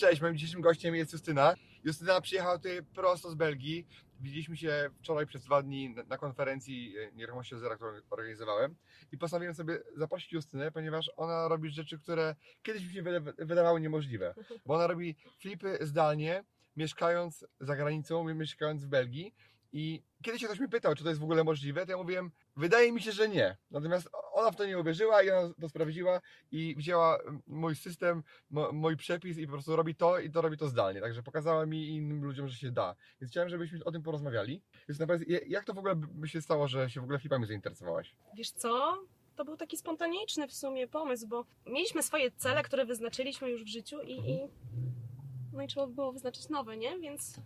Cześć, moim dzisiejszym gościem jest Justyna. Justyna przyjechała tutaj prosto z Belgii. Widzieliśmy się wczoraj przez dwa dni na konferencji e, Nieruchomości Zera, którą organizowałem i postanowiłem sobie zaprosić Justynę, ponieważ ona robi rzeczy, które kiedyś mi się wyda- wydawały niemożliwe. Bo ona robi flipy zdalnie, mieszkając za granicą, mieszkając w Belgii i kiedy się ktoś mnie pytał, czy to jest w ogóle możliwe, to ja mówiłem, wydaje mi się, że nie. Natomiast ona w to nie uwierzyła i ona to sprawdziła i wzięła mój system, mój przepis i po prostu robi to i to robi to zdalnie. Także pokazała mi i innym ludziom, że się da. Więc chciałem, żebyśmy o tym porozmawiali. Więc naprawdę, jak to w ogóle by się stało, że się w ogóle flipami zainteresowałaś? Wiesz co? To był taki spontaniczny w sumie pomysł, bo mieliśmy swoje cele, które wyznaczyliśmy już w życiu i, i no i trzeba było wyznaczyć nowe, nie? Więc,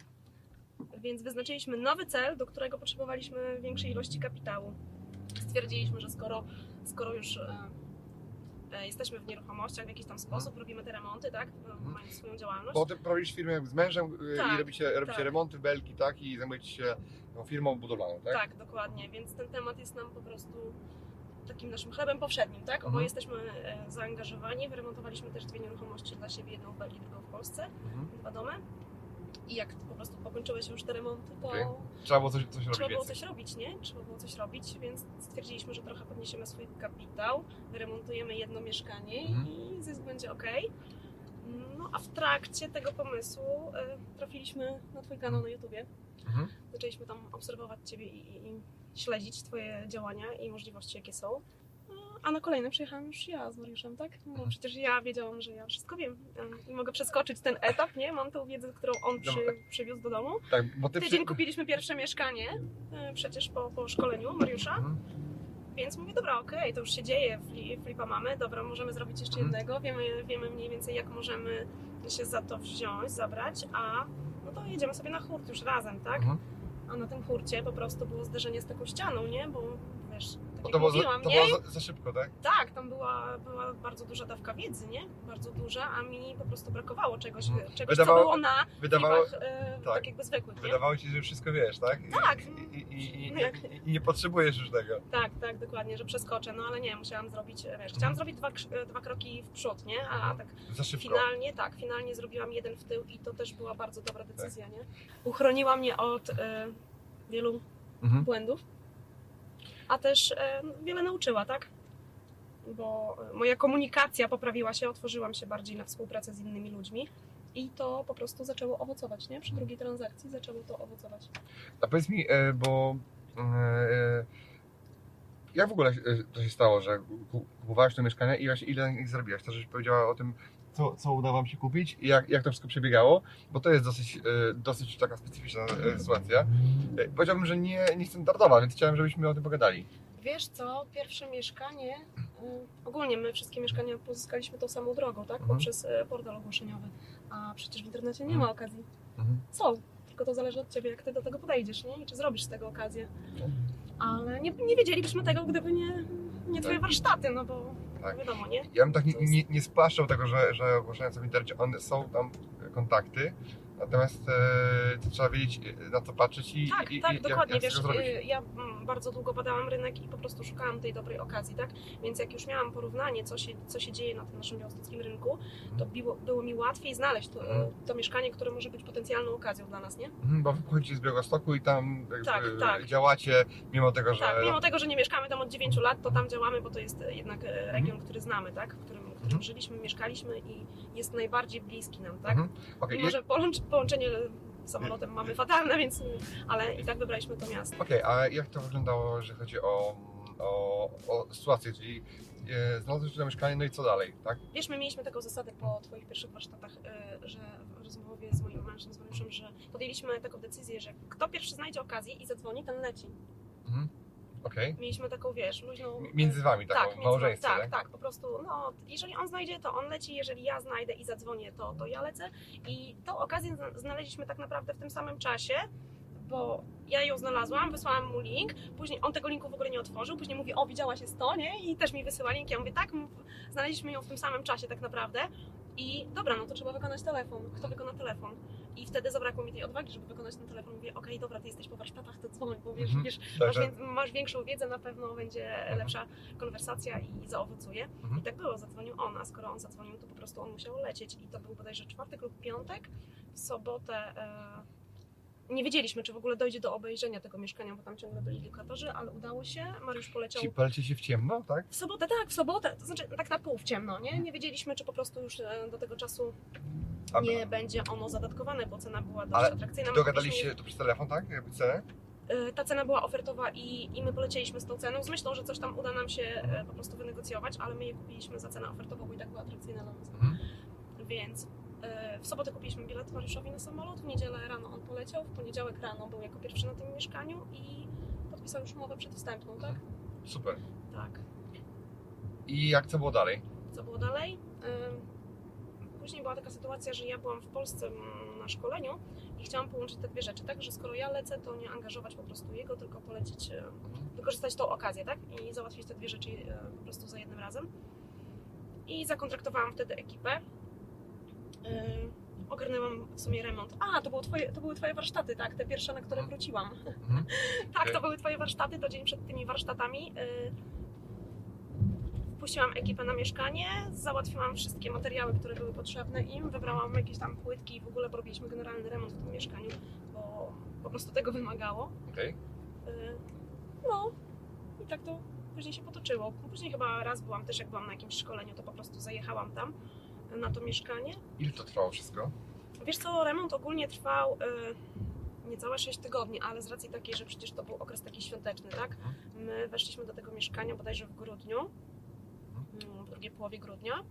więc wyznaczyliśmy nowy cel, do którego potrzebowaliśmy większej ilości kapitału. Stwierdziliśmy, że skoro, skoro już e, e, jesteśmy w nieruchomościach w jakiś tam sposób, robimy te remonty, tak? No, Mając swoją działalność. Bo ty prowadzisz firmę z mężem i Tak, robicie, robicie tak. remonty w Belgii, tak? I zajmujecie się no, firmą budowlaną, tak? Tak, dokładnie, więc ten temat jest nam po prostu takim naszym chlebem powszednim, tak? Mhm. jesteśmy e, zaangażowani, wyremontowaliśmy też dwie nieruchomości dla siebie, jedną w Belgii, drugą w Polsce, Mhm. dwa domy. I jak po prostu pokończyły się już te remonty, to Okej. Trzeba było coś, coś robić trzeba było coś robić, nie? Trzeba było coś robić, więc stwierdziliśmy, że trochę podniesiemy swój kapitał, wyremontujemy jedno mieszkanie Mhm. i zysk będzie ok. No a w trakcie tego pomysłu e, trafiliśmy na Twój kanał na YouTubie Mhm. zaczęliśmy tam obserwować Ciebie i, i, i śledzić Twoje działania i możliwości, jakie są. A na kolejne przyjechałam już ja z Mariuszem, tak? No, bo przecież ja wiedziałam, że ja wszystko wiem em, i mogę przeskoczyć ten etap, nie? Mam tą wiedzę, którą on przy, Dobra. przywiózł do domu. Tak, bo ty Tydzień przy... kupiliśmy pierwsze mieszkanie, e, przecież po, po szkoleniu Mariusza, Mhm. więc mówię, dobra, okej, to już się dzieje, fli- flipa mamy, dobra, możemy zrobić jeszcze Mhm. jednego, wiemy, wiemy mniej więcej jak możemy się za to wziąć, zabrać, a no to jedziemy sobie na hurt już razem, tak? Mhm. A na tym hurcie po prostu było zderzenie z taką ścianą, nie? Bo wiesz, tak Bo to było, za, to było za, za szybko, tak? Tak, tam była, była bardzo duża dawka wiedzy, nie? Bardzo duża, a mi po prostu brakowało czegoś, Mhm. czegoś Wydawało- co było na Wydawało, flipach e, tak. tak jakby zwykłych, nie? wydawało ci się, że wszystko wiesz, tak? I, Tak. I, No jak- i, I nie potrzebujesz już tego. Tak, tak, dokładnie, że przeskoczę, no ale nie, musiałam zrobić, e, wiesz, chciałam Mhm. zrobić dwa, e, dwa kroki w przód, nie? A Mhm. tak Za szybko. finalnie, tak, finalnie zrobiłam jeden w tył i to też była bardzo dobra decyzja, nie? Uchroniła mnie od e, wielu Mhm. błędów, a też e, wiele nauczyła, tak? Bo e, moja komunikacja poprawiła się, otworzyłam się bardziej na współpracę z innymi ludźmi i to po prostu zaczęło owocować, nie? Przy drugiej transakcji zaczęło to owocować. A powiedz mi, e, bo e, jak w ogóle to się stało, że ku- kupowałaś to mieszkanie i właśnie ile zrobiłaś? To, żeś powiedziała o tym, co, co udało Wam się kupić i jak, jak to wszystko przebiegało, bo to jest dosyć, e, dosyć taka specyficzna e, sytuacja. E, Powiedziałbym, że nie, nie standardowa, więc chciałem, żebyśmy o tym pogadali. Wiesz co, pierwsze mieszkanie, ogólnie my wszystkie mieszkania pozyskaliśmy tą samą drogą, tak? Mhm. Poprzez portal ogłoszeniowy, a przecież w internecie nie Mhm. ma okazji. Mhm. Są, tylko to zależy od Ciebie, jak Ty do tego podejdziesz, nie? I czy zrobisz z tego okazję. Tak. Ale nie, nie wiedzielibyśmy tego, gdyby nie, nie Twoje Tak. warsztaty, no bo Tak. wiadomo, nie? Ja bym tak nie, nie, nie spłaszczał tego, że, że ogłoszenia są w internecie, one są tam kontakty, natomiast e, to trzeba wiedzieć e, na co patrzeć i, Tak, i, tak, i dokładnie. jak, jak Wiesz, y, ja mm, bardzo długo badałam rynek i po prostu szukałam tej dobrej okazji, tak? Więc jak już miałam porównanie, co się, co się dzieje na tym naszym białostockim rynku, to było, było mi łatwiej znaleźć to, Mhm. to mieszkanie, które może być potencjalną okazją dla nas, nie? Mhm, Bo wy pochodzicie z Białegostoku i tam Tak, tak. działacie, mimo tego, że... Tak, mimo tego, że nie mieszkamy tam od 9 lat, to tam działamy, bo to jest e, jednak e, region, który znamy, tak? W którym, którym Mhm. żyliśmy, mieszkaliśmy i jest najbardziej bliski nam, tak? Mhm. Okej, Mimo, że połącz, połączenie samolotem mamy fatalne, więc ale i tak wybraliśmy to miasto. Okej, a jak to wyglądało, jeżeli chodzi o, o, o sytuację, czyli e, znalazłeś to mieszkanie, no i co dalej, tak? Wiesz, my mieliśmy taką zasadę po Twoich pierwszych warsztatach, y, że w rozmowie z moim mężem, z Mariuszem, że podjęliśmy taką decyzję, że kto pierwszy znajdzie okazję i zadzwoni, ten leci. Mhm. Okej. Mieliśmy taką, wiesz, luźną... Między wami taką, między małżeństwo, tak? tak, tak, po prostu, no, jeżeli on znajdzie, to on leci, jeżeli ja znajdę i zadzwonię, to, to ja lecę. I tą okazję zna- znaleźliśmy tak naprawdę w tym samym czasie, bo ja ją znalazłam, wysłałam mu link, później on tego linku w ogóle nie otworzył, później mówi, o widziałaś jest to, nie? I też mi wysyła link, ja mówię, tak, znaleźliśmy ją w tym samym czasie tak naprawdę. I dobra, no to trzeba wykonać telefon. Kto wykona telefon? I wtedy zabrakło mi tej odwagi, żeby wykonać ten telefon. Mówię, okej, dobra, ty jesteś po warsztatach, to dzwoń, bo wiesz, Mhm. wiesz masz, Także, wię- masz większą wiedzę, na pewno będzie lepsza konwersacja i zaowocuje. Mhm. I tak było, zadzwonił on, a skoro on zadzwonił, to po prostu on musiał lecieć. I to był bodajże czwartek lub piątek. W sobotę e, nie wiedzieliśmy, czy w ogóle dojdzie do obejrzenia tego mieszkania, bo tam ciągle byli lokatorzy, ale udało się. Mariusz poleciał ci polecicie w ciemno, tak? w sobotę, tak, w sobotę, to znaczy tak na pół w ciemno, nie? Nie wiedzieliśmy, czy po prostu już e, do tego czasu nie będzie ono zadatkowane, bo cena była dość Ale atrakcyjna. My Dogadaliście to przez telefon, tak? Jakby cenę? Ta cena była ofertowa i, i my polecieliśmy z tą ceną, z myślą, że coś tam uda nam się e, po prostu wynegocjować, ale my je kupiliśmy za cenę ofertową, bo i tak była atrakcyjna dla nas. Mhm. Więc w sobotę kupiliśmy bilet Mariuszowi na samolot, w niedzielę rano on poleciał, w poniedziałek rano był jako pierwszy na tym mieszkaniu i podpisał już umowę przedwstępną, tak? Super. Tak. I jak co było dalej? Co było dalej? Ym, Później była taka sytuacja, że ja byłam w Polsce mm, na szkoleniu i chciałam połączyć te dwie rzeczy, tak? Że skoro ja lecę, to nie angażować po prostu jego, tylko polecieć, e, Mhm. wykorzystać tą okazję, tak? I załatwić te dwie rzeczy e, po prostu za jednym razem. I zakontraktowałam wtedy ekipę. Ym, Ogarnęłam w sumie remont. A, to, było twoje, to były Twoje warsztaty, tak? Te pierwsze, na które Mhm. wróciłam. Mhm. Tak, Okej. to były Twoje warsztaty, to dzień przed tymi warsztatami. y, Wpuściłam ekipę na mieszkanie, załatwiłam wszystkie materiały, które były potrzebne im, wybrałam jakieś tam płytki i w ogóle robiliśmy generalny remont w tym mieszkaniu, bo po prostu tego wymagało. Okej. Y, No i tak to później się potoczyło. Później chyba raz byłam też, jak byłam na jakimś szkoleniu, to po prostu zajechałam tam y, na to mieszkanie. Ile to trwało wszystko? Wiesz co, remont ogólnie trwał y, niecałe 6 tygodni, ale z racji takiej, że przecież to był okres taki świąteczny, tak? My weszliśmy do tego mieszkania bodajże w grudniu, mm, w drugiej połowie grudnia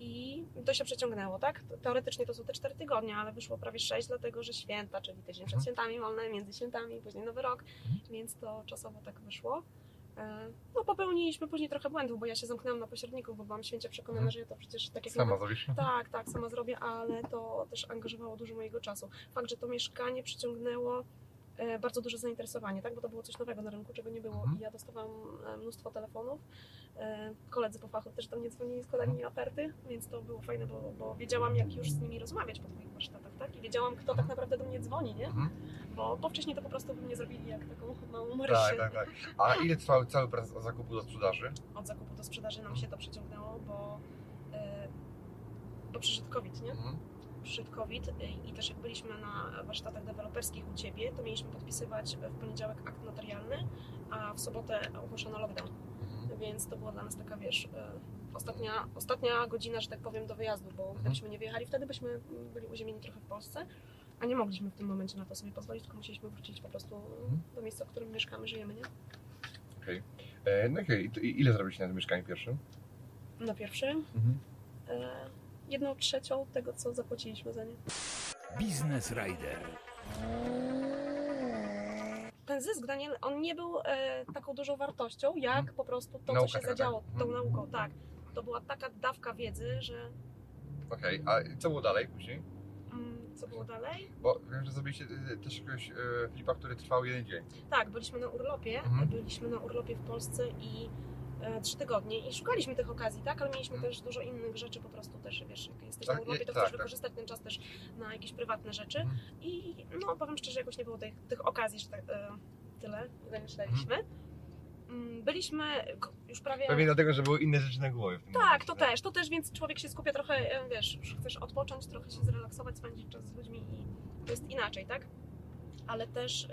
i to się przeciągnęło, tak? Teoretycznie to są te 4 tygodnie, ale wyszło prawie 6, dlatego że święta, czyli tydzień przed Mhm. świętami wolne, między świętami, później Nowy Rok, Mhm. więc to czasowo tak wyszło. E, No popełniliśmy później trochę błędów, bo ja się zamknęłam na pośredniku, bo byłam święcie przekonana, Mhm. że ja to przecież tak jak Sama nawet zrobisz? tak, tak, sama zrobię, ale to też angażowało dużo mojego czasu. Fakt, że to mieszkanie przyciągnęło e, bardzo duże zainteresowanie, tak? bo to było coś nowego na rynku, czego nie było. Mhm. I ja dostawałam e, mnóstwo telefonów. Koledzy po fachu też do mnie dzwonili, składali mi oferty, więc to było fajne, bo, bo wiedziałam, jak już z nimi rozmawiać po twoich warsztatach, tak? I wiedziałam, kto tak naprawdę do mnie dzwoni, nie? Mhm. Bo, bo wcześniej to po prostu by mnie zrobili jak taką małą Marysię. Tak, tak, tak. A ile trwał cały proces od zakupu do sprzedaży? Od zakupu do sprzedaży nam się to przyciągnęło, bo, e, bo przyszedł COVID, nie? Mhm. przyszedł COVID y, i też jak byliśmy na warsztatach deweloperskich u Ciebie, to mieliśmy podpisywać w poniedziałek akt notarialny, a w sobotę ogłoszono lockdown, Mhm. więc to była dla nas taka, wiesz, y, ostatnia, ostatnia godzina, że tak powiem, do wyjazdu, bo gdybyśmy nie wyjechali wtedy, byśmy byli uziemieni trochę w Polsce, a nie mogliśmy w tym momencie na to sobie pozwolić, tylko musieliśmy wrócić po prostu Mhm. do miejsca, w którym mieszkamy, żyjemy, nie? E, no okej, i- ile zrobiliście na tym mieszkaniu pierwszym? Na pierwszy, Mhm. e, jedną trzecią tego, co zapłaciliśmy za nie. Business Rider. ten zysk, Daniel, on nie był e, taką dużą wartością, jak Mhm. po prostu to, Nauka co się taka, zadziało, tak? tą Mhm. nauką, tak. To była taka dawka wiedzy, że Okej, a co było dalej później? mm, co było dalej? Bo wiem, że zrobiliście e, też jakiegoś e, flipa, który trwał jeden dzień. Tak, byliśmy na urlopie, Mhm. byliśmy na urlopie w Polsce i e, trzy tygodnie i szukaliśmy tych okazji, tak, ale mieliśmy Mhm. też dużo innych rzeczy po prostu też, wiesz, jak jesteś Tak, na urlopie, to tak, chcesz tak. wykorzystać ten czas też na jakieś prywatne rzeczy Mhm. i no powiem szczerze, jakoś nie było tych, tych okazji, że tak e, tyle, ile myśleliśmy. Mm, Byliśmy już prawie... Pewnie dlatego, że były inne rzeczy na głowie w tym Tak, momencie, to też, to też, więc człowiek się skupia trochę, e, wiesz, już chcesz odpocząć, trochę się zrelaksować, spędzić czas z ludźmi i to jest inaczej, tak? Ale też e,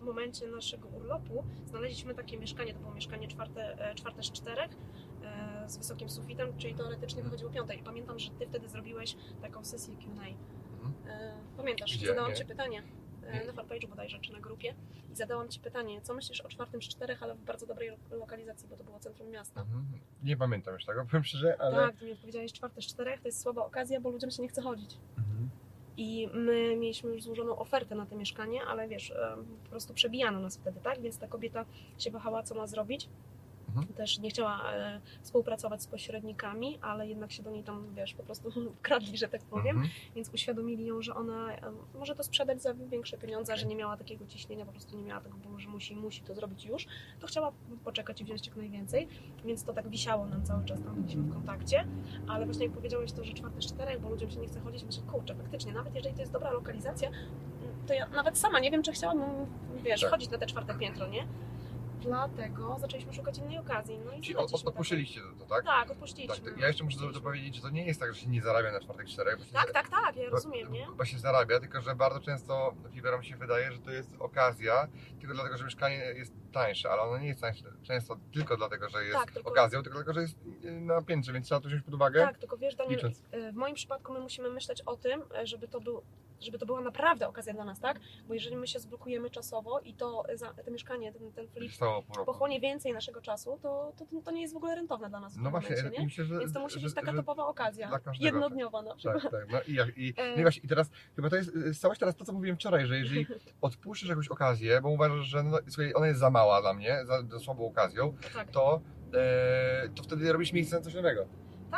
w momencie naszego urlopu znaleźliśmy takie mieszkanie, to było mieszkanie czwarte, e, czwarte z czterech, e, z wysokim sufitem, czyli teoretycznie wychodziło piąte. I pamiętam, że Ty wtedy zrobiłeś taką sesję Q&A. Mhm. Pamiętasz, Gdzie? zadałam. Ci pytanie Nie. Na fanpage'u bodajże, czy na grupie i zadałam Ci pytanie, co myślisz o czwartym z czterech, ale w bardzo dobrej lo- lokalizacji, bo to było centrum miasta. Mhm. Nie pamiętam już tego, powiem szczerze, ale... Tak, ty mi odpowiedziałeś czwarte z czterech, to jest słaba okazja, bo ludziom się nie chce chodzić. Mhm. I my mieliśmy już złożoną ofertę na to mieszkanie, ale wiesz, po prostu przebijano nas wtedy, tak? Więc ta kobieta się wahała, co ma zrobić. Mhm. Też nie chciała e, współpracować z pośrednikami, ale jednak się do niej tam, wiesz, po prostu kradli, że tak powiem. Mhm. Więc uświadomili ją, że ona em, może to sprzedać za większe pieniądze, że nie miała takiego ciśnienia, po prostu nie miała tego że musi, musi to zrobić już. To chciała poczekać i wziąć jak najwięcej, więc to tak wisiało nam cały czas, tam byliśmy w kontakcie. Ale właśnie jak powiedziałeś to, że czwarte z czterech, bo ludziom się nie chce chodzić, myślę, kurczę, faktycznie, nawet jeżeli to jest dobra lokalizacja, to ja nawet sama nie wiem, czy chciałabym, wiesz, Tak. chodzić na te czwarte piętro, nie? Dlatego zaczęliśmy szukać innej okazji. No i Czyli od, odpuściliście to, tak? Tak, Tak, odpuściliśmy. to ja jeszcze muszę dopowiedzieć, że to nie jest tak, że się nie zarabia na czwartek czterech. Tak, tak, tak, ja bo- rozumiem, nie? Bo się zarabia, tylko że bardzo często fliperom się wydaje, że to jest okazja, tylko dlatego, że mieszkanie jest tańsze, ale ono nie jest tańsze często tylko dlatego, że jest Tak, tylko- okazją, tylko dlatego, że jest y, na piętrze, więc trzeba to wziąć pod uwagę. Tak, tylko wiesz, Daniel, licząc. e, w moim przypadku my musimy myśleć o tym, e, żeby to, był, żeby to była naprawdę okazja dla nas, tak? Bo jeżeli my się zblokujemy czasowo i to, e, to mieszkanie, ten, ten flip pochłonie więcej naszego czasu, to, to, to nie jest w ogóle rentowne dla nas No właśnie, momencie, nie? myślę, że... Więc to musi być taka że, topowa okazja, dla każdego, jednodniowa na przykład. Tak, tak. No i, jak, i, E. no i teraz chyba to jest, y, stałaś teraz to, co mówiłem wczoraj, że jeżeli odpuszczysz jakąś okazję, bo uważasz, że no, słuchaj, ona jest za mała dla mnie, za, za słabą okazją, Tak. to, e, to wtedy robisz miejsce na coś nowego.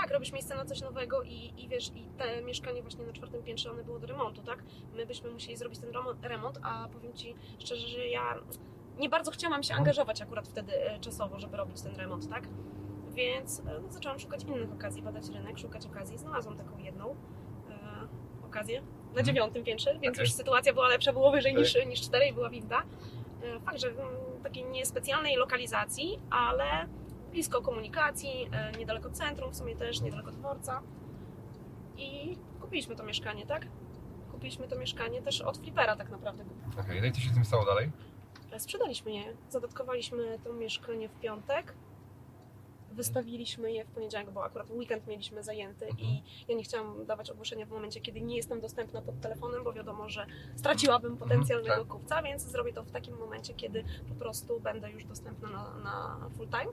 Tak, robisz miejsce na coś nowego i, i wiesz, i te mieszkanie właśnie na czwartym piętrze, one było do remontu, tak? My byśmy musieli zrobić ten remont, a powiem Ci szczerze, że ja nie bardzo chciałam się angażować akurat wtedy e, czasowo, żeby robić ten remont, tak? Więc e, no, zaczęłam szukać innych okazji, badać rynek, szukać okazji. Znalazłam taką jedną e, okazję na Mhm. dziewiątym piętrze, więc Okej. już sytuacja była lepsza, było wyżej Tak. niż, niż cztery i była winda. E, fakt, że mm, takiej niespecjalnej lokalizacji, ale blisko komunikacji, e, niedaleko centrum, w sumie też niedaleko dworca. I kupiliśmy to mieszkanie, tak? Kupiliśmy to mieszkanie też od flipera tak naprawdę. Okej, no i co się z tym stało dalej? E, Sprzedaliśmy je, zadatkowaliśmy to mieszkanie w piątek. Wystawiliśmy je w poniedziałek, bo akurat weekend mieliśmy zajęty i ja nie chciałam dawać ogłoszenia w momencie, kiedy nie jestem dostępna pod telefonem, bo wiadomo, że straciłabym potencjalnego tak. kupca, więc zrobię to w takim momencie, kiedy po prostu będę już dostępna na, na full time.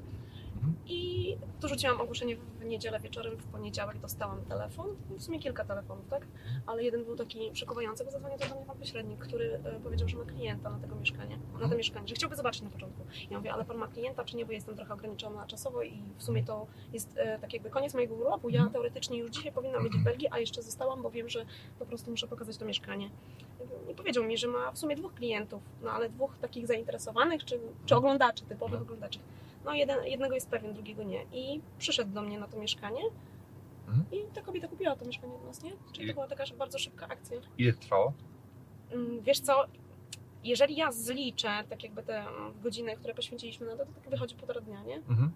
Mhm. I dorzuciłam ogłoszenie w niedzielę wieczorem, w poniedziałek dostałam telefon, w sumie kilka telefonów, tak? Ale jeden był taki przekonujący, bo zadzwonił do mnie pan pośrednik, który e, powiedział, że ma klienta na tego mieszkanie, na to Mhm. mieszkanie, że chciałby zobaczyć na początku. Ja mówię, ale pan ma klienta, czy nie, bo jestem trochę ograniczona czasowo i w sumie to jest e, tak jakby koniec mojego urlopu. Ja Mhm. teoretycznie już dzisiaj powinnam być w Belgii, a jeszcze zostałam, bo wiem, że po prostu muszę pokazać to mieszkanie. I powiedział mi, że ma w sumie dwóch klientów, no ale dwóch takich zainteresowanych, czy, czy oglądaczy, typowych Mhm. oglądaczy. No jeden, jednego jest pewien, drugiego nie. I przyszedł do mnie na to mieszkanie Mhm. i ta kobieta kupiła to mieszkanie od nas, nie? Czyli I- to była taka bardzo szybka akcja. Ile trwało? Mm, Wiesz co, jeżeli ja zliczę tak jakby te godziny, które poświęciliśmy na to, to tak wychodzi półtora dnia, nie? Mhm.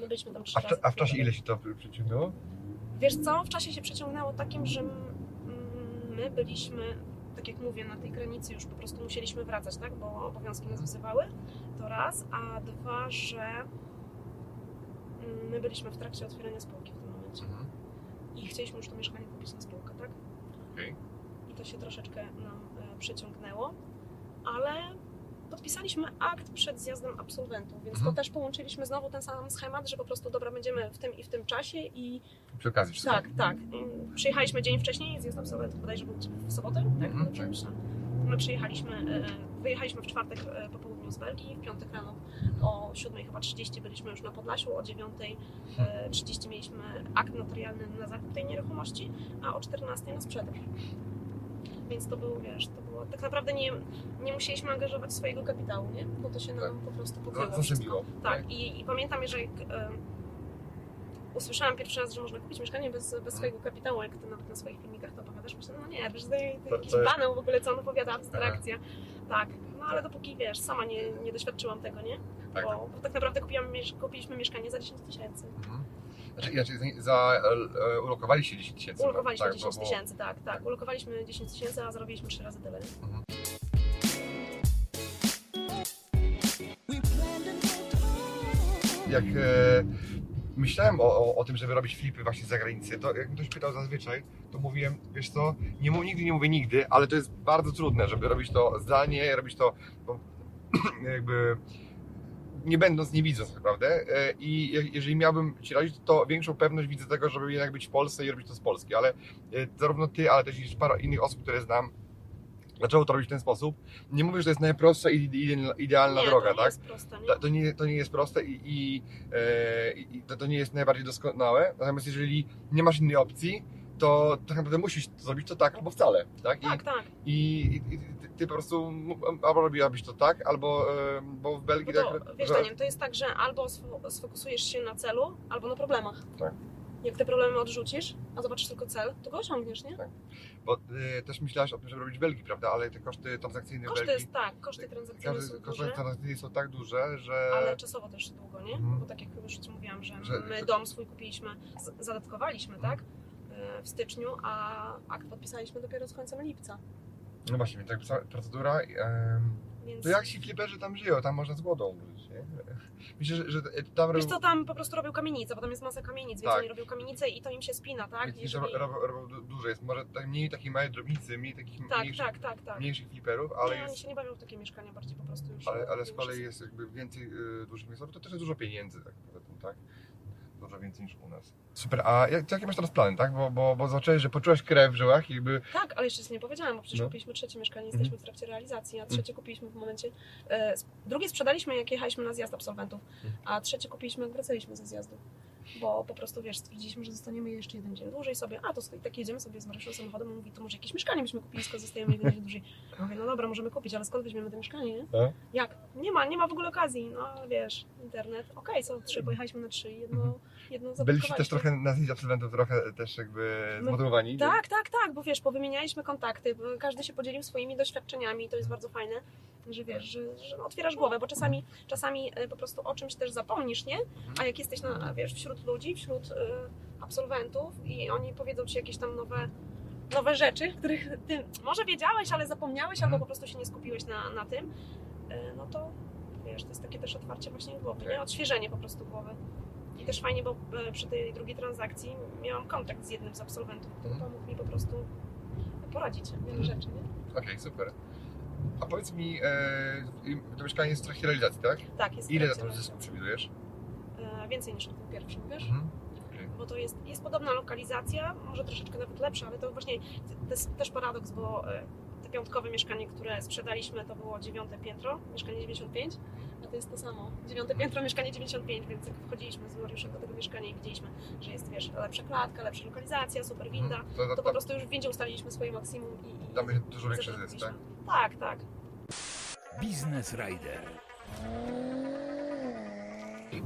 My byliśmy tam trzy A, w, a w czasie ile się to przeciągnęło? Wiesz co, w czasie się przeciągnęło takim, że my byliśmy, tak jak mówię, na tej granicy już po prostu musieliśmy wracać, tak? Bo obowiązki nas wzywały, to raz, a dwa, że mm, my byliśmy w trakcie otwierania spółki w tym momencie Mhm. i chcieliśmy już to mieszkanie kupić na spółkę, tak? Okej. i to się troszeczkę nam e, przyciągnęło, ale podpisaliśmy akt przed zjazdem absolwentów, więc Mhm. to też połączyliśmy znowu ten sam schemat, że po prostu dobra, będziemy w tym i w tym czasie i Przy okazji wszystko. tak, tak. Mm, Przyjechaliśmy dzień wcześniej, zjazd absolwentów bodajże był w sobotę, tak? Mhm, tak. My przyjechaliśmy, e, wyjechaliśmy w czwartek e, po południu z Belgii, w piątek rano o 7 chyba 30 byliśmy już na Podlasiu, o 9.30 mieliśmy akt notarialny na zakup tej nieruchomości, a o 14 na sprzedaż. Więc to było, wiesz, to było, tak naprawdę nie, nie musieliśmy angażować swojego kapitału, nie? Bo to się nam po prostu pokryło. Za- Zaszczymiło. Tak, i, i pamiętam, że jak e, usłyszałam pierwszy raz, że można kupić mieszkanie bez, Mhm. bez swojego kapitału, jak ty nawet na swoich filmikach to opowiadasz, myślę, no nie, wiesz, to, to To- jakiś to banał w ogóle, co on opowiada, abstrakcja. Tak, no ale dopóki, wiesz, sama nie, nie doświadczyłam tego, nie? Tak, Bo, tak. bo tak naprawdę kupiłam, kupiliśmy mieszkanie za 10 tysięcy. Mhm. Znaczy, za, e, ulokowaliście 10 tysięcy. Ulokowaliśmy tak, 10 bo- bo- tysięcy, tak, tak. Ulokowaliśmy 10 tysięcy, a zarobiliśmy 3 razy tyle. Mhm. Jak e, myślałem o, o, o tym, żeby robić flipy właśnie z zagranicy, to jak ktoś pytał zazwyczaj, to mówiłem, wiesz co, nie mów, nigdy nie mówię nigdy, ale to jest bardzo trudne, żeby robić to zdalnie, robić to bo, jakby nie będąc nie widząc tak naprawdę. E, I je- jeżeli miałbym ci radzić, to większą pewność widzę tego, żeby jednak być w Polsce i robić to z Polski. Ale e, zarówno ty, ale też i parę innych osób, które znam, zaczęło to robić w ten sposób. Nie mówię, że to jest najprostsza i ide- idealna nie, droga, to nie tak? jest proste, nie? To, nie, to nie jest proste i, i, e, i to, to nie jest najbardziej doskonałe. Natomiast jeżeli nie masz innej opcji, to tak naprawdę musisz zrobić to tak albo wcale. Tak? I, Tak, tak. i, i, ty, po prostu albo robiłabyś to tak, albo e, bo w Bo Belgii to, tak. wiesz że- Daniel, to jest tak, że albo sfo- sfokusujesz się na celu, albo na problemach. Tak. Jak te problemy odrzucisz, a zobaczysz tylko cel, to go osiągniesz, nie? Tak. Bo e, też myślałaś o tym, żeby robić w Belgii, prawda? Ale te koszty transakcyjne w Koszty, Belgii. jest, tak, koszty transakcyjne każdy- są koszty duże, transakcyjne są tak duże, że. ale czasowo też długo, nie? Mhm. Bo tak jak już Ci mówiłam, że, Że- my dom swój kupiliśmy, zadatkowaliśmy, Mhm. tak? E, W styczniu, a akt podpisaliśmy dopiero z końcem lipca. No właśnie, więc tak procedura. em, Więc to jak ci fliperzy tam żyją? Tam można z głodą umrzeć, nie? Myślę, że, że tam Wiesz co, tam po prostu robią kamienice, bo tam jest masa kamienic, więc Tak. oni robią kamienice i to im się spina, tak? Więc Jeżeli... robią, robią du- dużo jest. Może tak mniej takich małych drobnicy, mniej takich Tak, mniejszych, tak, tak, tak. mniejszych fliperów, ale nie, oni jest. się nie bawią w takie mieszkania, bardziej po prostu już... Ale, ale z kolei jest jakby więcej y, dużych miejscowych, to też jest dużo pieniędzy tak tak? Więcej niż u nas. Super, a jak, jakie masz teraz plany, tak? Bo, bo, bo zacząłeś, że poczułeś krew w żyłach i jakby... Tak, ale jeszcze nic nie powiedziałam, bo przecież No. Mhm. kupiliśmy trzecie mieszkanie, jesteśmy w trakcie realizacji, a trzecie kupiliśmy w momencie... E, drugie sprzedaliśmy, jak jechaliśmy na zjazd absolwentów, Mhm. a trzecie kupiliśmy, jak wracaliśmy ze zjazdu. Bo po prostu, wiesz, stwierdziliśmy, że zostaniemy jeszcze jeden dzień dłużej sobie, a to tak jedziemy sobie z Mariuszem samochodem, on mówi, to może jakieś mieszkanie byśmy kupili, skoro zostajemy jeden dzień dłużej. Ja mówię, no dobra, możemy kupić, ale skąd weźmiemy to mieszkanie, nie? E? Jak? Nie ma, nie ma w ogóle okazji, no wiesz, internet, okej, są trzy, pojechaliśmy na trzy jedno, Mhm. jedno Byliście też trochę na zdjęciu absolwentów, trochę też jakby zmotywowani. Tak, tak, tak, bo wiesz, powymienialiśmy kontakty, każdy się podzielił swoimi doświadczeniami, to jest bardzo fajne, że wiesz, że, że otwierasz głowę, bo czasami, czasami e, po prostu o czymś też zapomnisz, nie? A jak jesteś na, wiesz, wśród ludzi, wśród e, absolwentów i oni powiedzą ci jakieś tam nowe, nowe rzeczy, których ty może wiedziałeś, ale zapomniałeś, Mhm. albo po prostu się nie skupiłeś na, na tym, e, no to wiesz, to jest takie też otwarcie właśnie głowy, nie? Odświeżenie po prostu głowy. I też fajnie, bo przy tej drugiej transakcji miałam kontakt z jednym z absolwentów, który Mhm. pomógł mi po prostu poradzić wiele Mhm. rzeczy, nie? Okej, super. A powiedz mi, e, to mieszkanie jest w trakcie realizacji, tak? Tak, jest Ile na to realizacji. zysku przewidujesz? E, Więcej niż na tym pierwszym, wiesz? Mhm. Okej. Bo to jest, jest podobna lokalizacja, może troszeczkę nawet lepsza, ale to właśnie to jest też paradoks, bo te piątkowe mieszkanie, które sprzedaliśmy, to było dziewiąte piętro, mieszkanie 95, a to jest to samo. Dziewiąte piętro, mieszkanie 95, więc jak wchodziliśmy z Mariuszem do tego mieszkania i widzieliśmy, że jest, wiesz, lepsza klatka, lepsza lokalizacja, super winda, Mhm. To, to, to po to, prostu już w windzie ustaliliśmy swoje maksimum i... i tam będzie dużo większy zysk, tak? Tak, tak. Biznes Rider.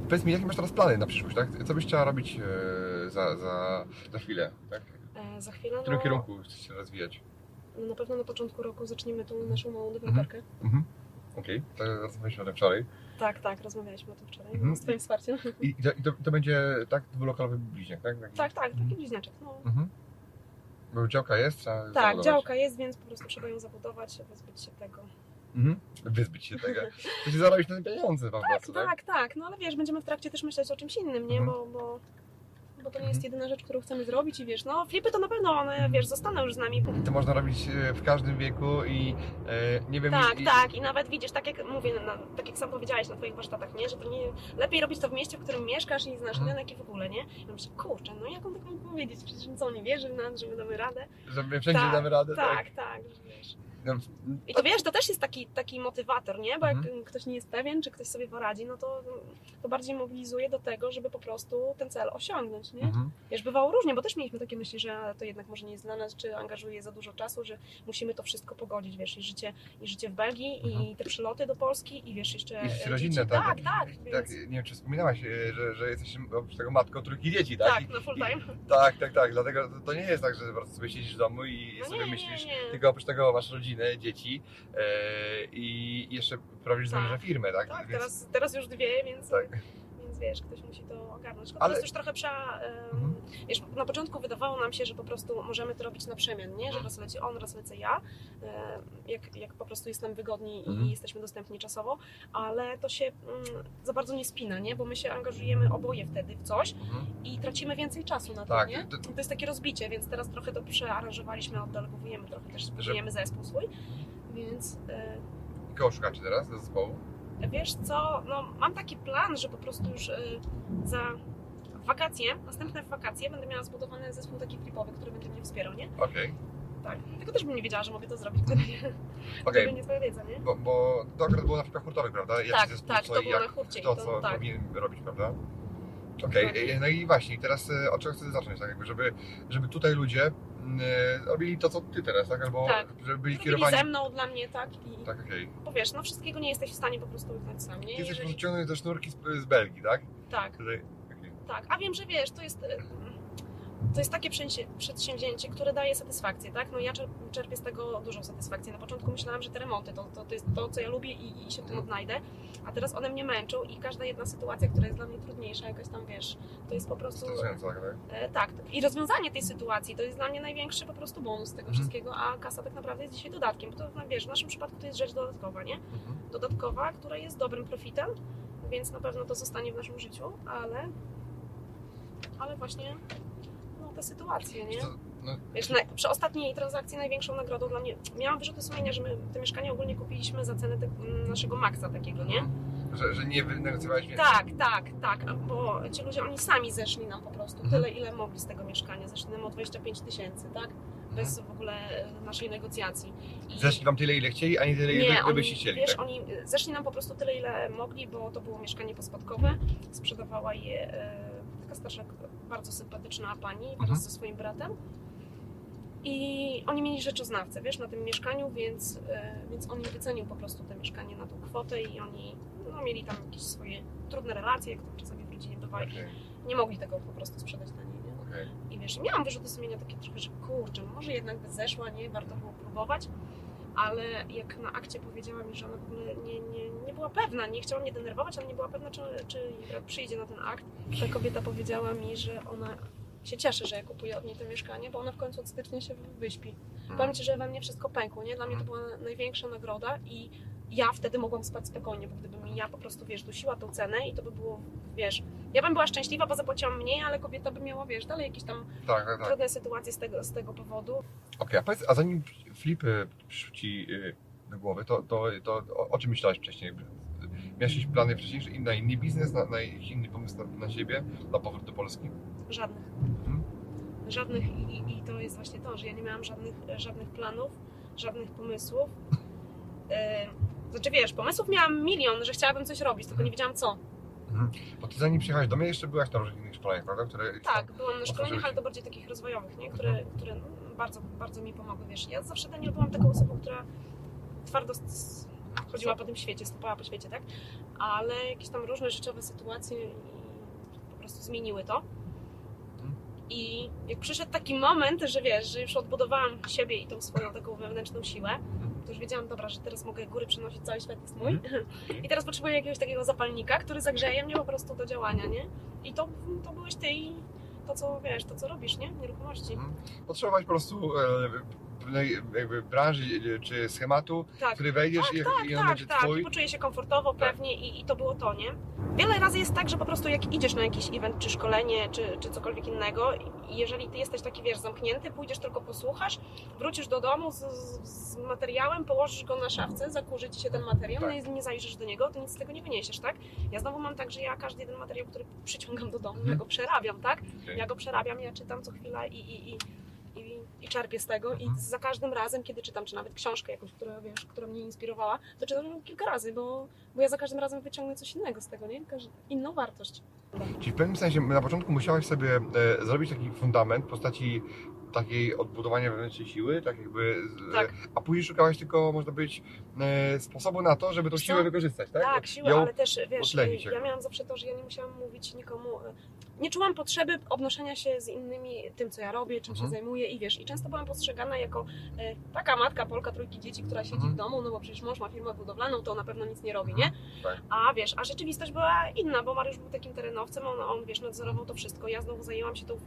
Powiedz mi, jakie masz teraz plany na przyszłość, tak? Co byś chciała robić e, za, za, za chwilę, tak? E, za chwilę, W którym no, kierunku chcesz się rozwijać? no na pewno na początku roku zaczniemy tą naszą małą deweloperkę. Mhm. Okej, to rozmawialiśmy o tym wczoraj. Tak, tak, rozmawialiśmy o tym wczoraj, Mhm. z Twoim wsparciem. I, i, to, i to, to będzie, tak, dwulokalowy bliźniak, tak? Taki- Tak, tak, taki Mhm. bliźniaczek. No. Mhm. Bo działka jest, trzeba Tak, zabudować. działka jest, więc po prostu trzeba ją zabudować, wyzbyć się tego. Mhm. Wyzbyć się tego. Się zarobić na pieniądze po Tak, prostu, tak? tak, tak, no ale wiesz, będziemy w trakcie też myśleć o czymś innym, nie? Mhm. Bo, bo, bo to nie jest jedyna rzecz, którą chcemy zrobić i wiesz, no flipy to na pewno one, wiesz, zostaną już z nami. I to można robić e, w każdym wieku i e, nie wiem... Tak, i, tak, i nawet widzisz, tak jak mówię, na, tak jak sam powiedziałeś na Twoich warsztatach, nie? Że to nie, lepiej robić to w mieście, w którym mieszkasz i znasz Mhm. rynek i w ogóle, nie? I myślę, kurczę, no jak on tak mógł powiedzieć, przecież co, nie wierzy w nas, że my damy radę? Że my wszędzie Tak, damy radę, Tak, tak, że wiesz. No, I to wiesz, to też jest taki, taki motywator, nie? Bo jak Mhm. ktoś nie jest pewien, czy ktoś sobie poradzi, no to, to bardziej mobilizuje do tego, żeby po prostu ten cel osiągnąć, nie? Mhm. Wiesz, bywało różnie, bo też mieliśmy takie myśli, że to jednak może nie jest dla nas, czy angażuje za dużo czasu, że musimy to wszystko pogodzić, wiesz, i życie, i życie w Belgii, Mhm. i te przyloty do Polski, i wiesz, jeszcze I dzieci. tak? Tak, tak, Tak, więc, nie wiem, czy wspominałaś, e, że, że jesteś oprócz tego matką trójki dzieci, tak? tak, I- na full i- time. Tak, tak, tak. Dlatego to, nie jest tak, że po prostu sobie siedzisz w domu i No sobie nie, nie, myślisz, nie. tylko oprócz tego masz rodzinę, dzieci e, i jeszcze prowadzisz Tak. tak. firmę, tak? Tak, teraz, teraz już dwie, więc, tak. Więc wiesz, ktoś musi to ogarnąć. Ale- teraz już trochę prza... Mhm. Wiesz, na początku wydawało nam się, że po prostu możemy to robić na przemian, nie? Że raz leci on, raz lecę ja, jak, jak po prostu jest nam wygodniej Mhm. i jesteśmy dostępni czasowo, ale to się mm, za bardzo nie spina, nie? Bo my się angażujemy oboje wtedy w coś Mhm. i tracimy więcej czasu na to, Tak, nie? to- jest takie rozbicie, więc teraz trochę to przearanżowaliśmy, oddelegowujemy trochę też, budujemy zespół swój, więc... E, Kogo szukacie teraz do zespołu? Wiesz co, no mam taki plan, że po prostu już y, za wakacje, następne wakacje będę miała zbudowany zespół taki flipowy, który będzie mnie wspierał, nie? Okej, Tak. Tylko też bym nie wiedziała, że mogę to zrobić, gdyby nie, okej. gdyby nie twoja wiedza, nie? Bo, bo to akurat było na flipach hurtowych, prawda? Tak, zespół, tak, co to było jak, na hurcie. i to, co tak. powinien robić, prawda? Okej, e, no i właśnie, teraz e, od czego chcesz zacząć, tak jakby, żeby, żeby tutaj ludzie robili to, co ty teraz, tak? Albo Tak. żeby byli kierowani... ze mną, dla mnie, tak? I Tak, okej. bo wiesz, no wszystkiego nie jesteś w stanie po prostu wykonać sam, nie? Ty jesteś Jeżeli- przyciągnięty do sznurki z, z Belgii, tak? Tak, Tutaj- okej. tak. A wiem, że wiesz, to jest... To jest takie przedsię- przedsięwzięcie, które daje satysfakcję, tak? No ja czer- czerpię z tego dużą satysfakcję. Na początku myślałam, że te remonty to, to, to jest to, co ja lubię i, i się w tym Mhm. odnajdę, a teraz one mnie męczą i każda jedna sytuacja, która jest dla mnie trudniejsza, jakaś tam, wiesz, to jest po prostu... Stresujące, tak? tak? E, tak, i rozwiązanie tej sytuacji to jest dla mnie największy po prostu bonus tego Mhm. wszystkiego, a kasa tak naprawdę jest dzisiaj dodatkiem, bo to no, wiesz, w naszym przypadku to jest rzecz dodatkowa, nie? Mhm. Dodatkowa, która jest dobrym profitem, więc na pewno to zostanie w naszym życiu, ale ale właśnie te sytuacje, nie? No, Wiesz, na, przy ostatniej transakcji największą nagrodą dla mnie, miałam wyrzuty sumienia, że my te mieszkanie ogólnie kupiliśmy za cenę te, naszego maksa takiego, nie? że, że nie wynegocjowałeś więcej. Tak, tak, tak, bo ci ludzie, oni sami zeszli nam po prostu Mhm. tyle, ile mogli z tego mieszkania. Zeszli nam o 25 tysięcy, tak? Bez w ogóle e, naszej negocjacji. I Zeszli wam tyle, ile chcieli, a nie tyle, ile oni, byście chcieli, wiesz, tak? oni e, zeszli nam po prostu tyle, ile mogli, bo to było mieszkanie pospadkowe. Sprzedawała je e, taka starsza, bardzo sympatyczna pani Mhm. wraz ze swoim bratem. I oni mieli rzeczoznawcę, wiesz, na tym mieszkaniu, więc, e, więc on im wycenił po prostu to mieszkanie na tą kwotę i oni no, mieli tam jakieś swoje trudne relacje, jak to czasami w rodzinie bywa i Okej, nie mogli tego po prostu sprzedać taniej, nie? okej. I wiesz, miałam wyrzuty sumienia takie trochę, że kurczę, no może jednak by zeszła, nie? Warto było próbować. Ale jak na akcie powiedziała mi, że ona w ogóle nie, nie, nie była pewna, nie chciała mnie denerwować, ale nie była pewna, czy, czy przyjdzie na ten akt. Ta kobieta powiedziała mi, że ona się cieszy, że ja kupuję od niej to mieszkanie, bo ona w końcu od stycznia się wyśpi. Powiem Ci, że we mnie wszystko pękło, nie? Dla mnie to była największa nagroda i ja wtedy mogłam spać spokojnie, bo gdybym ja po prostu, wiesz, dusiła tą cenę i to by było, wiesz, ja bym była szczęśliwa, bo zapłaciłam mniej, ale kobieta by miała, wiesz, dalej jakieś tam Tak, tak, tak. trudne sytuacje z tego, z tego powodu. Okej, a powiedz, a zanim flipy przyszły ci y, do głowy, to, to, to o, o czym myślałaś wcześniej? Miałeś jakieś plany wcześniej, na inny biznes, na, na inny pomysł na, na siebie, na powrót do Polski? Żadnych. Mhm. Żadnych i, i, i to jest właśnie to, że ja nie miałam żadnych, żadnych planów, żadnych pomysłów. Yy, znaczy wiesz, pomysłów miałam milion, że chciałabym coś robić, tylko nie wiedziałam co. Bo ty zanim przyjechałaś do mnie, jeszcze byłaś na różnych innych szkoleniach, prawda? Które Tak, byłam na szkoleniach, ale to bardziej takich rozwojowych, nie? które, które no, bardzo, bardzo mi pomogły. Wiesz, ja zawsze Daniel byłam taką osobą, która twardo chodziła po tym świecie, stopała po świecie, tak? Ale jakieś tam różne życiowe sytuacje po prostu zmieniły to. Mhm. I jak przyszedł taki moment, że wiesz, że już odbudowałam siebie i tą swoją taką wewnętrzną siłę, to już wiedziałam, dobra, że teraz mogę góry przenosić, cały świat jest mój. I teraz potrzebuję jakiegoś takiego zapalnika, który zagrzeje mnie po prostu do działania, nie? I to, to byłeś ty i to, co wiesz, to, co robisz, nie? Nieruchomości. Mhm. Potrzebować po prostu e, jakby branży czy schematu, Tak. który wejdziesz Tak, i, tak, i on tak, będzie tak. twój. I poczuję się komfortowo, Tak. pewnie i, i to było to, nie? Wiele razy jest tak, że po prostu jak idziesz na jakiś event, czy szkolenie, czy, czy cokolwiek innego i jeżeli ty jesteś taki, wiesz, zamknięty, pójdziesz tylko posłuchasz, wrócisz do domu z, z, materiałem, położysz go na szafce, zakurzy ci się ten materiał, Tak. no i nie zajrzysz do niego, to nic z tego nie wyniesiesz, tak? Ja znowu mam tak, że ja każdy jeden materiał, który przyciągam do domu, ja Mhm. go przerabiam, tak? Okej. Ja go przerabiam, ja czytam co chwila i, i, i, i, czerpię z tego i Mhm. za każdym razem, kiedy czytam, czy nawet książkę jakąś, która, wiesz, która mnie inspirowała, to czytam ją kilka razy, bo, bo ja za każdym razem wyciągnę coś innego z tego, nie? Inną wartość. Czyli w pewnym sensie na początku musiałaś sobie e, zrobić taki fundament w postaci takiej odbudowania wewnętrznej siły, tak jakby, Tak. a później szukałaś tylko, można powiedzieć, e, sposobu na to, żeby tą siłę wykorzystać, tak? Tak, siłę, ale też, wiesz, ja miałam zawsze to, że ja nie musiałam mówić nikomu, e, nie czułam potrzeby obnoszenia się z innymi tym, co ja robię, czym Mhm. się zajmuję i wiesz, i często byłam postrzegana jako e, taka matka, Polka, trójki dzieci, która siedzi Mhm. w domu, no bo przecież mąż ma firmę budowlaną, to na pewno nic nie robi, Mhm. nie? Tak. A wiesz, a rzeczywistość była inna, bo Mariusz był takim terenowcem, on, on wiesz, nadzorował to wszystko. Ja znowu zajęłam się tą, e,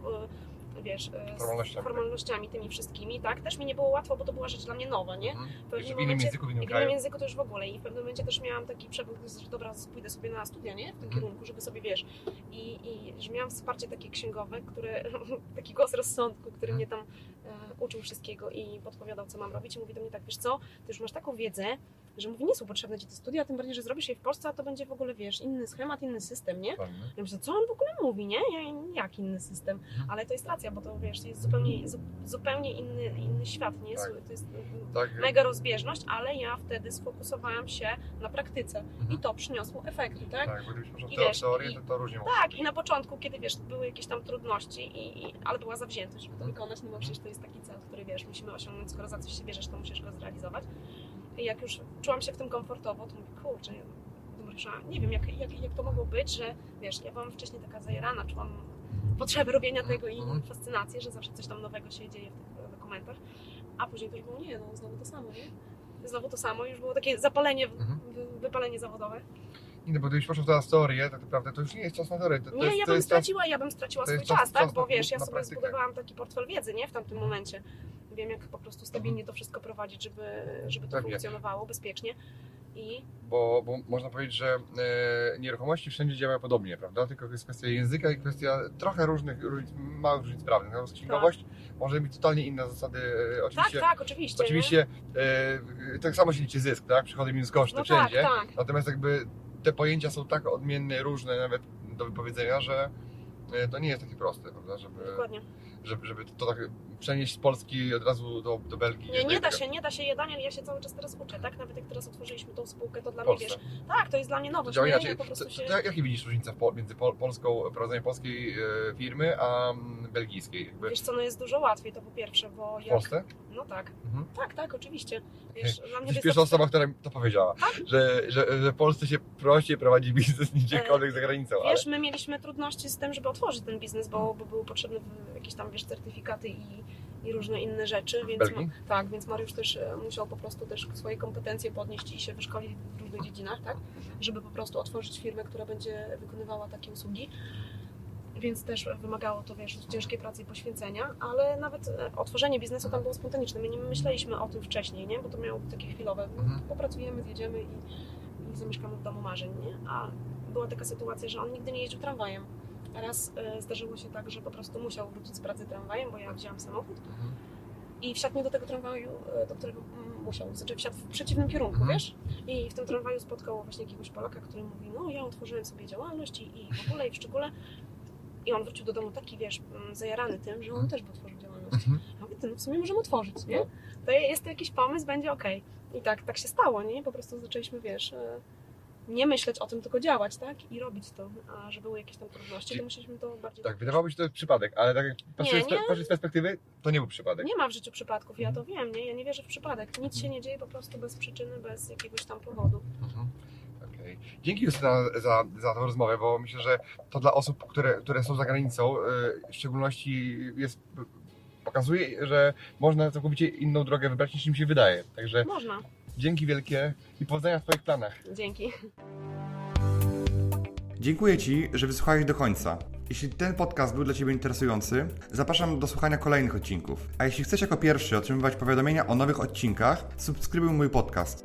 wiesz, e, z Formalnościami. formalnościami tymi wszystkimi, tak? Też mi nie było łatwo, bo to była rzecz dla mnie nowa, nie? Mhm. W w innym języku, w innym w innym kraju. języku to już w ogóle i w pewnym momencie też miałam taki przepływ, że dobra, pójdę sobie na studia, nie? W tym Mhm. kierunku, żeby sobie, wiesz, i, i że miałam wsparcie takie księgowe, które, taki głos rozsądku, który Mhm. mnie tam e, uczył wszystkiego i podpowiadał, co mam robić i mówi do mnie tak, wiesz co, ty już masz taką wiedzę, że mówi, nie są potrzebne ci te studia, tym bardziej, że zrobisz je w Polsce, a to będzie w ogóle, wiesz, inny schemat, inny system, nie? Ja myślę, co on w ogóle mówi, nie? Ja, jak inny system? Mhm. Ale to jest racja, bo to wiesz, to jest zupełnie, zu, zupełnie inny, inny świat, nie? Tak. To jest Tak, mega rozbieżność, ale ja wtedy sfokusowałam się na praktyce Mhm. i to przyniosło efekty, tak? tak, bo gdybyś I wiesz, teorię, i- to, to różnie Tak, i na początku, kiedy wiesz, były jakieś tam trudności, i, i, ale była zawziętość, żeby to Mhm. wykonać, no bo przecież to jest taki cel, który wiesz, musimy osiągnąć, skoro za coś się bierzesz, to musisz go zrealizować. I jak już czułam się w tym komfortowo, to mówię, kurczę, Marsza, nie wiem, jak, jak, jak to mogło być, że wiesz, ja byłam wcześniej taka zajarana, czułam potrzebę robienia tego i Mhm. fascynację, że zawsze coś tam nowego się dzieje w tych dokumentach, a później to już było, nie, no znowu to samo, nie? Znowu to samo, już było takie zapalenie, Mhm. wy- wypalenie zawodowe. Nie, no bo gdybyś poszedł teraz teorię, tak naprawdę to już nie jest czas na teorię. To, to Nie, jest, ja to bym jest czas, straciła, ja bym straciła to swój czas- czas, tak? czas Bo wiesz, ja sobie praktykę. zbudowałam taki portfel wiedzy, nie? W tamtym momencie. Wiem, jak po prostu stabilnie to wszystko prowadzić, żeby, żeby to Pewnie. funkcjonowało bezpiecznie. I bo, bo można powiedzieć, że e, nieruchomości wszędzie działają podobnie, prawda? Tylko jest kwestia języka i kwestia trochę różnych, różnic, małych różnic prawnych. Natomiast księgowość może mieć totalnie inne zasady. E, tak, oczywiście, tak, oczywiście. oczywiście e, tak samo się liczy zysk, tak? Przychody minus koszty? No tak, wszędzie. tak. Natomiast jakby te pojęcia są tak odmienne, różne nawet do wypowiedzenia, że e, to nie jest takie proste, prawda? Żeby, Dokładnie. żeby, żeby to tak przenieść z Polski od razu do, do Belgii. Nie, nie da się, nie da się, ja Daniel, ja się cały czas teraz uczę, tak? Nawet jak teraz otworzyliśmy tą spółkę, to dla W mnie, wiesz, tak, to jest dla mnie To nowość, działa nie? inaczej. Ja po To, prostu to, się... to, jakie widzisz różnicę w między pol, polską, prowadzeniem polskiej e, firmy, a mm, belgijskiej? Jakby Wiesz co, no jest dużo łatwiej, to po pierwsze, bo w jak... Polsce? No tak, Mhm. tak, tak, oczywiście. Wiesz, dla mnie to jest pierwsza to- osoba, która mi to powiedziała, Tak? że, że, że w Polsce się prościej prowadzi biznes niż gdziekolwiek za granicą. Ale... Wiesz, my mieliśmy trudności z tym, żeby otworzyć ten biznes, bo, bo były potrzebne w- jakieś tam, wiesz, certyfikaty i, i różne inne rzeczy, więc ma, tak, więc Mariusz też e, musiał po prostu też swoje kompetencje podnieść i się wyszkolić w różnych dziedzinach, tak, żeby po prostu otworzyć firmę, która będzie wykonywała takie usługi. Więc też wymagało to, wiesz, ciężkiej pracy i poświęcenia, ale nawet e, otworzenie biznesu tam było spontaniczne. My nie myśleliśmy o tym wcześniej, nie? Bo to miało takie chwilowe. Mhm. Popracujemy, zjedziemy i, i zamieszkamy w domu marzeń, nie? A była taka sytuacja, że on nigdy nie jeździł tramwajem. Raz e, zdarzyło się tak, że po prostu musiał wrócić z pracy tramwajem, bo ja wzięłam samochód Mhm. i wsiadł nie do tego tramwaju, e, do którego mm, musiał. Znaczy wsiadł w przeciwnym kierunku, Mhm. wiesz? I w tym tramwaju spotkał właśnie jakiegoś Polaka, który mówi, no ja otworzyłem sobie działalność i, i w ogóle i w szczególe. I on wrócił do domu taki, wiesz, mm, zajarany tym, że on też by otworzył działalność. Mhm. Ja mówię, no w sumie możemy otworzyć, nie? No. To jest jakiś pomysł, będzie okej. I tak, tak się stało, nie? Po prostu zaczęliśmy, wiesz, e, nie myśleć o tym, tylko działać, tak? I robić to. A że były jakieś tam trudności, to myśleliśmy to bardziej... Tak, wydawałoby się to jest przypadek, ale tak jak patrzysz, z perspektywy, to nie był przypadek. Nie ma w życiu przypadków, ja to wiem, nie? Ja nie wierzę w przypadek. Nic się nie dzieje po prostu bez przyczyny, bez jakiegoś tam powodu. Mhm. Dzięki Justyna za, za tą rozmowę, bo myślę, że to dla osób, które, które są za granicą, y, w szczególności jest, pokazuje, że można całkowicie inną drogę wybrać niż im się wydaje. Także Można. Dzięki wielkie i powodzenia w Twoich planach. Dzięki. Dziękuję Ci, że wysłuchałeś do końca. Jeśli ten podcast był dla Ciebie interesujący, zapraszam do słuchania kolejnych odcinków. A jeśli chcesz jako pierwszy otrzymywać powiadomienia o nowych odcinkach, subskrybuj mój podcast.